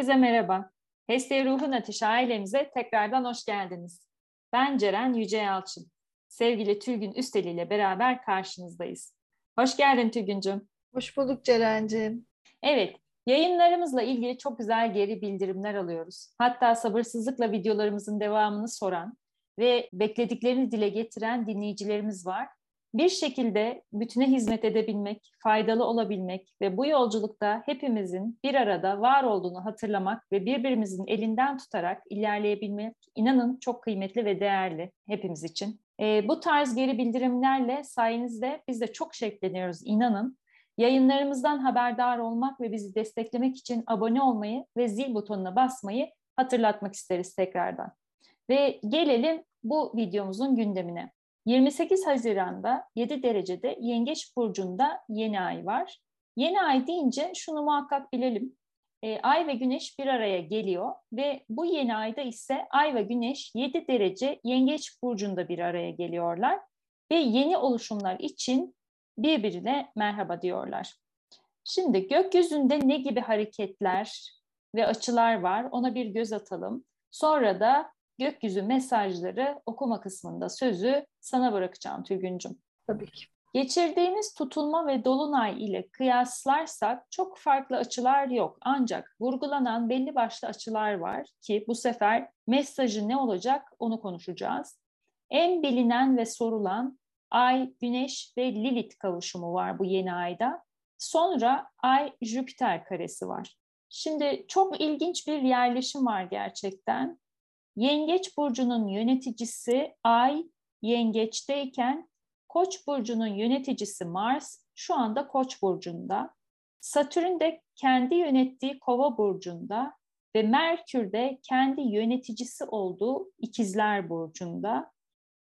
Herkese merhaba. Heste Ruhun Ateşi ailemize tekrardan hoş geldiniz. Ben Ceren Yüce Yalçın. Sevgili Tülgün Üsteli ile beraber karşınızdayız. Hoş geldin Tülgüncüm. Hoş bulduk Ceren'ciğim. Evet, yayınlarımızla ilgili çok güzel geri bildirimler alıyoruz. Hatta sabırsızlıkla videolarımızın devamını soran ve beklediklerini dile getiren dinleyicilerimiz var bir şekilde bütüne hizmet edebilmek, faydalı olabilmek ve bu yolculukta hepimizin bir arada var olduğunu hatırlamak ve birbirimizin elinden tutarak ilerleyebilmek inanın çok kıymetli ve değerli hepimiz için. E, bu tarz geri bildirimlerle sayenizde biz de çok şevkleniyoruz inanın. Yayınlarımızdan haberdar olmak ve bizi desteklemek için abone olmayı ve zil butonuna basmayı hatırlatmak isteriz tekrardan. Ve gelelim bu videomuzun gündemine. 28 Haziran'da 7 derecede Yengeç Burcu'nda yeni ay var. Yeni ay deyince şunu muhakkak bilelim. E, ay ve Güneş bir araya geliyor ve bu yeni ayda ise Ay ve Güneş 7 derece Yengeç Burcu'nda bir araya geliyorlar ve yeni oluşumlar için birbirine merhaba diyorlar. Şimdi gökyüzünde ne gibi hareketler ve açılar var ona bir göz atalım. Sonra da gökyüzü mesajları okuma kısmında sözü sana bırakacağım Tülgüncüm. Tabii ki. Geçirdiğimiz tutulma ve dolunay ile kıyaslarsak çok farklı açılar yok. Ancak vurgulanan belli başlı açılar var ki bu sefer mesajı ne olacak onu konuşacağız. En bilinen ve sorulan Ay, Güneş ve Lilith kavuşumu var bu yeni ayda. Sonra Ay-Jüpiter karesi var. Şimdi çok ilginç bir yerleşim var gerçekten. Yengeç burcunun yöneticisi Ay yengeçteyken Koç burcunun yöneticisi Mars şu anda Koç burcunda. Satürn de kendi yönettiği Kova burcunda ve Merkür de kendi yöneticisi olduğu İkizler burcunda.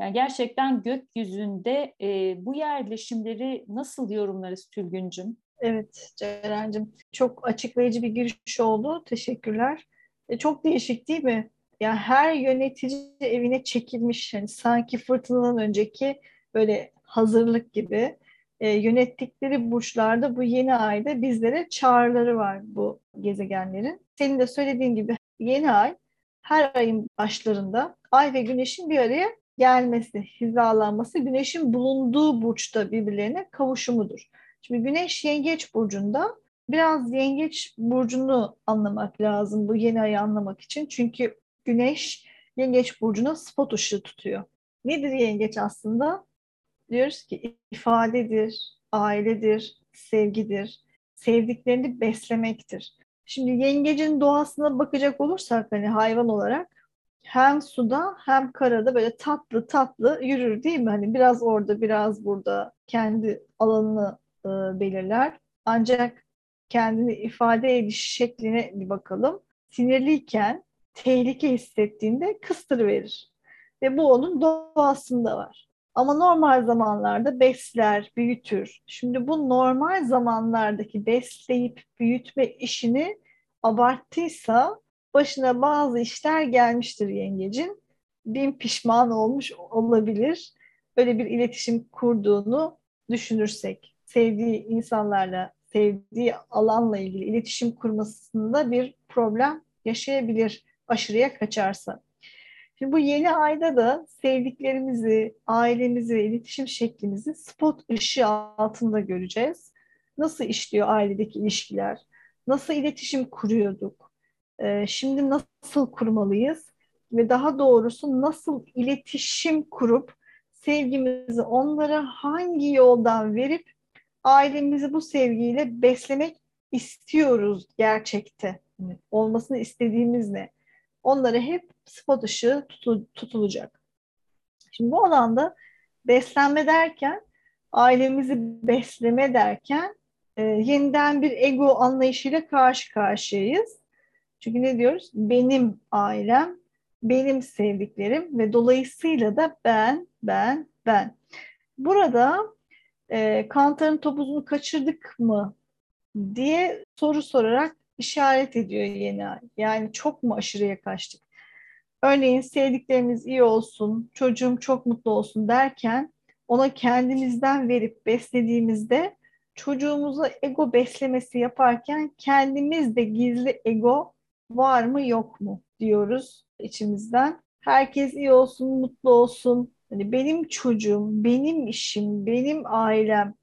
Yani gerçekten gökyüzünde e, bu yerleşimleri nasıl yorumlarız Tülgüncüm? Evet Ceren'cim çok açıklayıcı bir giriş oldu. Teşekkürler. E, çok değişik değil mi? Yani her yönetici evine çekilmiş. Yani sanki fırtınadan önceki böyle hazırlık gibi e, yönettikleri burçlarda bu yeni ayda bizlere çağrıları var bu gezegenlerin. Senin de söylediğin gibi yeni ay her ayın başlarında ay ve güneşin bir araya gelmesi, hizalanması, güneşin bulunduğu burçta birbirlerine kavuşumudur. Şimdi güneş yengeç burcunda biraz yengeç burcunu anlamak lazım bu yeni ayı anlamak için. Çünkü Güneş yengeç burcuna spot ışığı tutuyor. Nedir yengeç aslında? Diyoruz ki ifadedir, ailedir, sevgidir, sevdiklerini beslemektir. Şimdi yengecin doğasına bakacak olursak hani hayvan olarak hem suda hem karada böyle tatlı tatlı yürür değil mi? Hani biraz orada biraz burada kendi alanını e, belirler. Ancak kendini ifade ediş şekline bir bakalım. Sinirliyken tehlike hissettiğinde kıstırıverir. Ve bu onun doğasında var. Ama normal zamanlarda besler, büyütür. Şimdi bu normal zamanlardaki besleyip büyütme işini abarttıysa başına bazı işler gelmiştir yengecin. Bin pişman olmuş olabilir. Böyle bir iletişim kurduğunu düşünürsek. Sevdiği insanlarla, sevdiği alanla ilgili iletişim kurmasında bir problem yaşayabilir aşırıya kaçarsa. Şimdi bu yeni ayda da sevdiklerimizi, ailemizi ve iletişim şeklimizi spot ışığı altında göreceğiz. Nasıl işliyor ailedeki ilişkiler? Nasıl iletişim kuruyorduk? Ee, şimdi nasıl kurmalıyız? Ve daha doğrusu nasıl iletişim kurup sevgimizi onlara hangi yoldan verip ailemizi bu sevgiyle beslemek istiyoruz gerçekte? olmasını istediğimiz ne? Onlara hep spot ışığı tutulacak. Şimdi bu alanda beslenme derken, ailemizi besleme derken e, yeniden bir ego anlayışıyla karşı karşıyayız. Çünkü ne diyoruz? Benim ailem, benim sevdiklerim ve dolayısıyla da ben, ben, ben. Burada e, kantarın topuzunu kaçırdık mı diye soru sorarak işaret ediyor yeni ay. Yani çok mu aşırıya kaçtık? Örneğin sevdiklerimiz iyi olsun, çocuğum çok mutlu olsun derken ona kendimizden verip beslediğimizde çocuğumuza ego beslemesi yaparken kendimiz de gizli ego var mı yok mu diyoruz içimizden. Herkes iyi olsun, mutlu olsun. Hani benim çocuğum, benim işim, benim ailem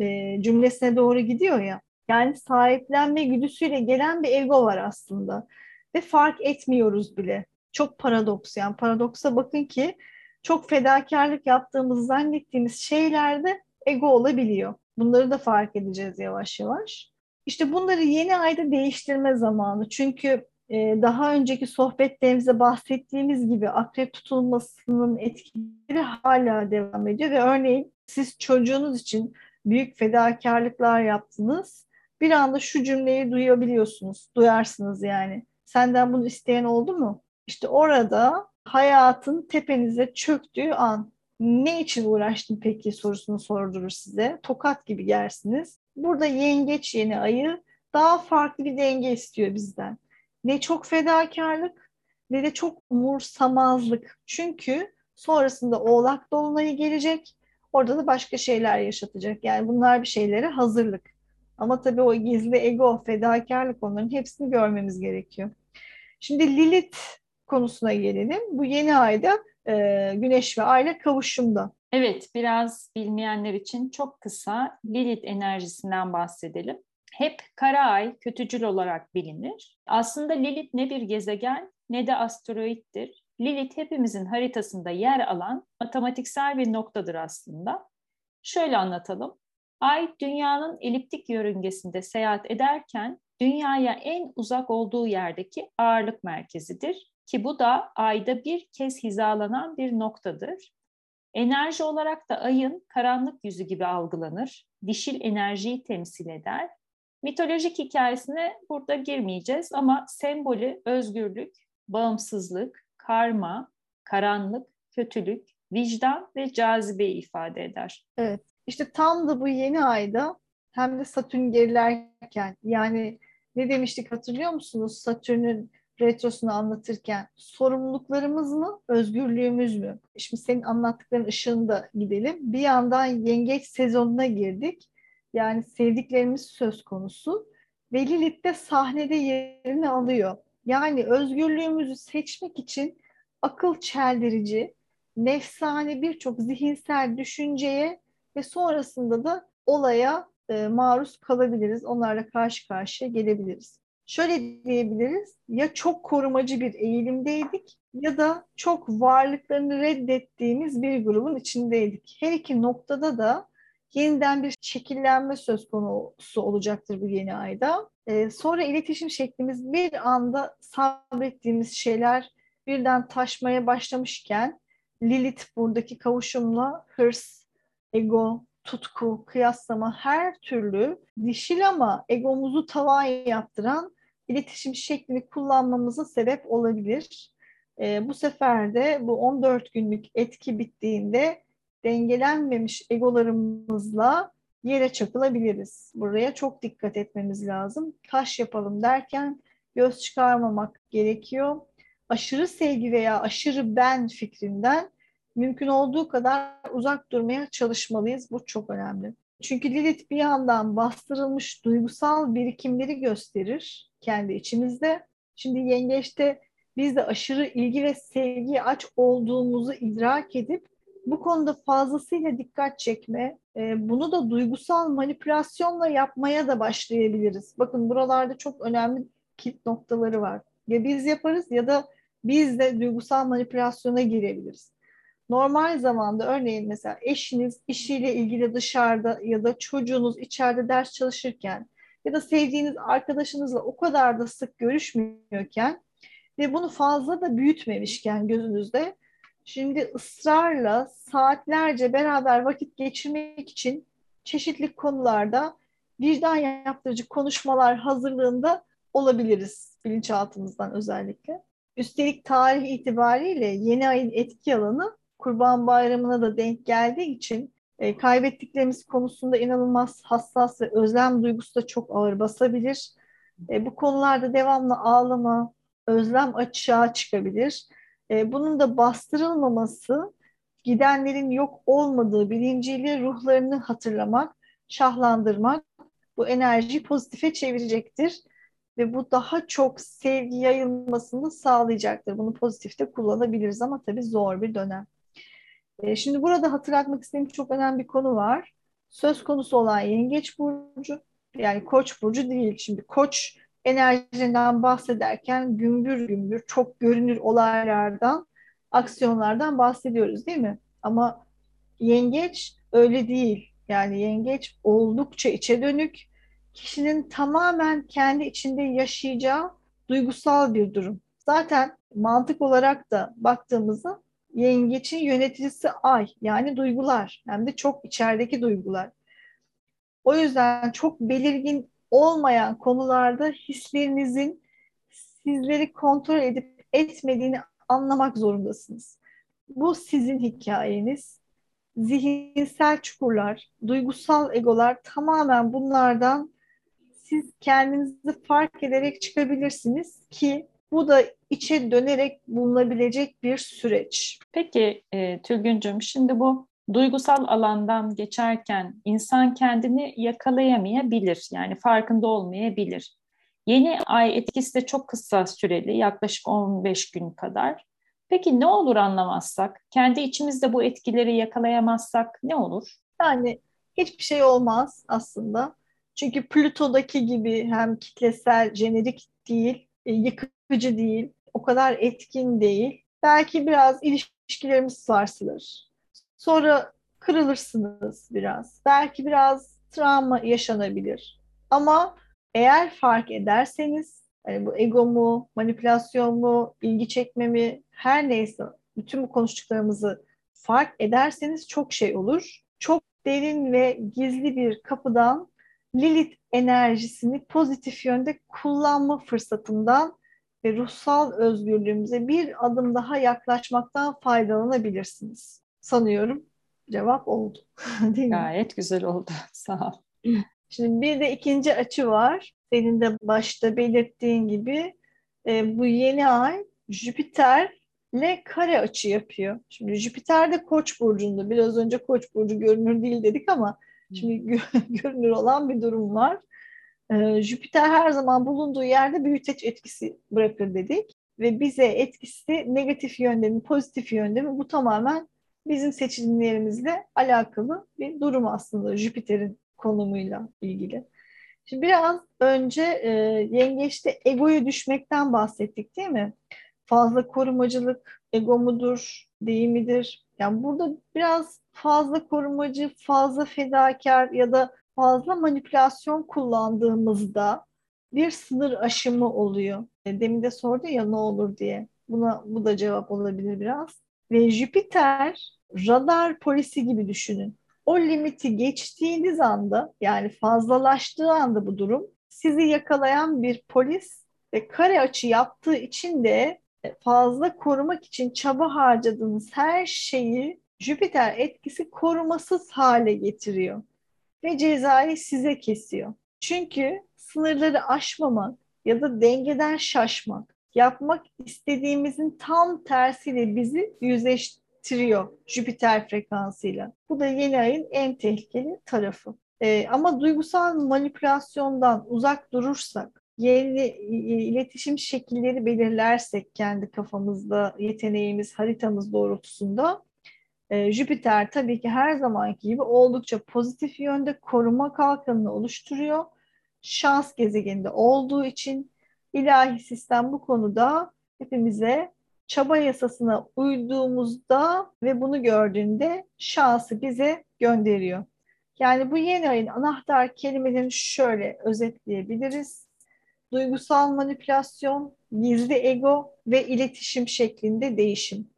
e, cümlesine doğru gidiyor ya. Yani sahiplenme güdüsüyle gelen bir ego var aslında. Ve fark etmiyoruz bile. Çok paradoks yani. Paradoksa bakın ki çok fedakarlık yaptığımız zannettiğimiz şeylerde ego olabiliyor. Bunları da fark edeceğiz yavaş yavaş. İşte bunları yeni ayda değiştirme zamanı. Çünkü e, daha önceki sohbetlerimizde bahsettiğimiz gibi akrep tutulmasının etkileri hala devam ediyor ve örneğin siz çocuğunuz için büyük fedakarlıklar yaptınız. Bir anda şu cümleyi duyabiliyorsunuz, duyarsınız yani. Senden bunu isteyen oldu mu? İşte orada hayatın tepenize çöktüğü an ne için uğraştın peki sorusunu sordurur size. Tokat gibi yersiniz. Burada yengeç yeni ayı daha farklı bir denge istiyor bizden. Ne çok fedakarlık ne de çok umursamazlık. Çünkü sonrasında oğlak dolunayı gelecek. Orada da başka şeyler yaşatacak. Yani bunlar bir şeylere hazırlık. Ama tabii o gizli ego, fedakarlık onların hepsini görmemiz gerekiyor. Şimdi Lilith konusuna gelelim. Bu yeni ayda e, Güneş ve Ay ile kavuşumda. Evet, biraz bilmeyenler için çok kısa Lilith enerjisinden bahsedelim. Hep kara ay kötücül olarak bilinir. Aslında Lilith ne bir gezegen ne de asteroittir. Lilith hepimizin haritasında yer alan matematiksel bir noktadır aslında. Şöyle anlatalım. Ay dünyanın eliptik yörüngesinde seyahat ederken dünyaya en uzak olduğu yerdeki ağırlık merkezidir ki bu da ayda bir kez hizalanan bir noktadır. Enerji olarak da ayın karanlık yüzü gibi algılanır, dişil enerjiyi temsil eder. Mitolojik hikayesine burada girmeyeceğiz ama sembolü özgürlük, bağımsızlık, karma, karanlık, kötülük, vicdan ve cazibeyi ifade eder. Evet, işte tam da bu yeni ayda hem de Satürn gerilerken yani ne demiştik hatırlıyor musunuz? Satürn'ün retrosunu anlatırken sorumluluklarımız mı, özgürlüğümüz mü? Şimdi senin anlattıkların ışığında gidelim. Bir yandan yengeç sezonuna girdik. Yani sevdiklerimiz söz konusu. Ve Lilith de sahnede yerini alıyor. Yani özgürlüğümüzü seçmek için akıl çeldirici, nefsane birçok zihinsel düşünceye ve sonrasında da olaya e, maruz kalabiliriz. Onlarla karşı karşıya gelebiliriz. Şöyle diyebiliriz, ya çok korumacı bir eğilimdeydik ya da çok varlıklarını reddettiğimiz bir grubun içindeydik. Her iki noktada da yeniden bir şekillenme söz konusu olacaktır bu yeni ayda. Ee, sonra iletişim şeklimiz bir anda sabrettiğimiz şeyler birden taşmaya başlamışken Lilith buradaki kavuşumla hırs, ego, tutku, kıyaslama her türlü dişil ama egomuzu tavan yaptıran iletişim şeklini kullanmamıza sebep olabilir. E, bu sefer de bu 14 günlük etki bittiğinde dengelenmemiş egolarımızla yere çakılabiliriz. Buraya çok dikkat etmemiz lazım. Taş yapalım derken göz çıkarmamak gerekiyor. Aşırı sevgi veya aşırı ben fikrinden mümkün olduğu kadar uzak durmaya çalışmalıyız. Bu çok önemli. Çünkü Lilith bir yandan bastırılmış duygusal birikimleri gösterir kendi içimizde. Şimdi yengeçte biz de aşırı ilgi ve sevgiye aç olduğumuzu idrak edip bu konuda fazlasıyla dikkat çekme, e, bunu da duygusal manipülasyonla yapmaya da başlayabiliriz. Bakın buralarda çok önemli kilit noktaları var. Ya biz yaparız ya da biz de duygusal manipülasyona girebiliriz. Normal zamanda örneğin mesela eşiniz işiyle ilgili dışarıda ya da çocuğunuz içeride ders çalışırken ya da sevdiğiniz arkadaşınızla o kadar da sık görüşmüyorken ve bunu fazla da büyütmemişken gözünüzde şimdi ısrarla saatlerce beraber vakit geçirmek için çeşitli konularda vicdan yaptırıcı konuşmalar hazırlığında olabiliriz bilinçaltımızdan özellikle. Üstelik tarih itibariyle yeni ayın etki alanı Kurban Bayramı'na da denk geldiği için e, kaybettiklerimiz konusunda inanılmaz hassas ve özlem duygusu da çok ağır basabilir. E, bu konularda devamlı ağlama, özlem açığa çıkabilir. E, bunun da bastırılmaması, gidenlerin yok olmadığı bilinciyle ruhlarını hatırlamak, şahlandırmak bu enerjiyi pozitife çevirecektir. ve bu daha çok sevgi yayılmasını sağlayacaktır. Bunu pozitifte kullanabiliriz ama tabii zor bir dönem. E, şimdi burada hatırlatmak istediğim çok önemli bir konu var. Söz konusu olan Yengeç Burcu, yani Koç Burcu değil. Şimdi Koç enerjinden bahsederken gümbür gümbür çok görünür olaylardan, aksiyonlardan bahsediyoruz değil mi? Ama Yengeç öyle değil. Yani yengeç oldukça içe dönük, kişinin tamamen kendi içinde yaşayacağı duygusal bir durum. Zaten mantık olarak da baktığımızda yengeçin yöneticisi ay yani duygular hem de çok içerideki duygular. O yüzden çok belirgin olmayan konularda hislerinizin sizleri kontrol edip etmediğini anlamak zorundasınız. Bu sizin hikayeniz zihinsel çukurlar, duygusal egolar tamamen bunlardan siz kendinizi fark ederek çıkabilirsiniz ki bu da içe dönerek bulunabilecek bir süreç. Peki e, Tülgüncüm şimdi bu duygusal alandan geçerken insan kendini yakalayamayabilir. Yani farkında olmayabilir. Yeni ay etkisi de çok kısa süreli yaklaşık 15 gün kadar. Peki ne olur anlamazsak? Kendi içimizde bu etkileri yakalayamazsak ne olur? Yani hiçbir şey olmaz aslında. Çünkü Plüto'daki gibi hem kitlesel, jenerik değil, yıkıcı değil, o kadar etkin değil. Belki biraz ilişkilerimiz sarsılır. Sonra kırılırsınız biraz. Belki biraz travma yaşanabilir. Ama eğer fark ederseniz Hani bu ego mu, manipülasyon mu, ilgi çekme mi her neyse bütün bu konuştuklarımızı fark ederseniz çok şey olur. Çok derin ve gizli bir kapıdan Lilith enerjisini pozitif yönde kullanma fırsatından ve ruhsal özgürlüğümüze bir adım daha yaklaşmaktan faydalanabilirsiniz. Sanıyorum cevap oldu. Değil Gayet mi? güzel oldu. Sağ ol. Şimdi bir de ikinci açı var senin de başta belirttiğin gibi e, bu yeni ay Jüpiter'le kare açı yapıyor. Şimdi Jüpiter de Koç burcunda. Biraz önce Koç burcu görünür değil dedik ama şimdi görünür olan bir durum var. E, Jüpiter her zaman bulunduğu yerde büyüteç etkisi bırakır dedik ve bize etkisi negatif yönde mi, pozitif yönde mi bu tamamen bizim seçimlerimizle alakalı bir durum aslında Jüpiter'in konumuyla ilgili. Şimdi biraz önce e, yengeçte egoyu düşmekten bahsettik değil mi? Fazla korumacılık ego mudur, değil midir? Yani burada biraz fazla korumacı, fazla fedakar ya da fazla manipülasyon kullandığımızda bir sınır aşımı oluyor. E, demin de sordu ya ne olur diye. Buna bu da cevap olabilir biraz. Ve Jüpiter radar polisi gibi düşünün o limiti geçtiğiniz anda yani fazlalaştığı anda bu durum sizi yakalayan bir polis ve kare açı yaptığı için de fazla korumak için çaba harcadığınız her şeyi Jüpiter etkisi korumasız hale getiriyor ve cezayı size kesiyor. Çünkü sınırları aşmamak ya da dengeden şaşmak, yapmak istediğimizin tam tersiyle bizi yüzleş tiriyor Jüpiter frekansıyla. Bu da yeni ayın en tehlikeli tarafı. Ee, ama duygusal manipülasyondan uzak durursak, yeni iletişim şekilleri belirlersek kendi kafamızda, yeteneğimiz, haritamız doğrultusunda e, Jüpiter tabii ki her zamanki gibi oldukça pozitif yönde koruma kalkanını oluşturuyor. Şans gezegeninde olduğu için ilahi sistem bu konuda hepimize çaba yasasına uyduğumuzda ve bunu gördüğünde şansı bize gönderiyor. Yani bu yeni ayın anahtar kelimelerini şöyle özetleyebiliriz. Duygusal manipülasyon, gizli ego ve iletişim şeklinde değişim.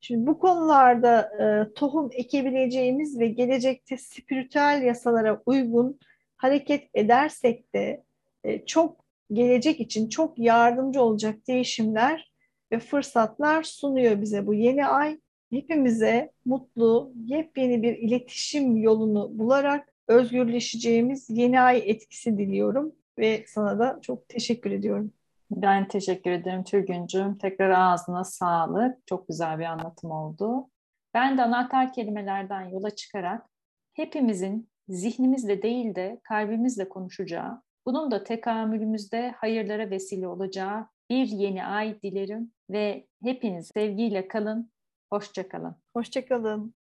Şimdi bu konularda e, tohum ekebileceğimiz ve gelecekte spiritüel yasalara uygun hareket edersek de e, çok gelecek için çok yardımcı olacak değişimler ve fırsatlar sunuyor bize bu yeni ay. Hepimize mutlu, yepyeni bir iletişim yolunu bularak özgürleşeceğimiz yeni ay etkisi diliyorum ve sana da çok teşekkür ediyorum. Ben teşekkür ederim Türgüncüm. Tekrar ağzına sağlık. Çok güzel bir anlatım oldu. Ben de anahtar kelimelerden yola çıkarak hepimizin zihnimizle değil de kalbimizle konuşacağı Bunun da tekamülümüzde hayırlara vesile olacağı bir yeni ay dilerim ve hepiniz sevgiyle kalın, hoşça kalın. Hoşça kalın.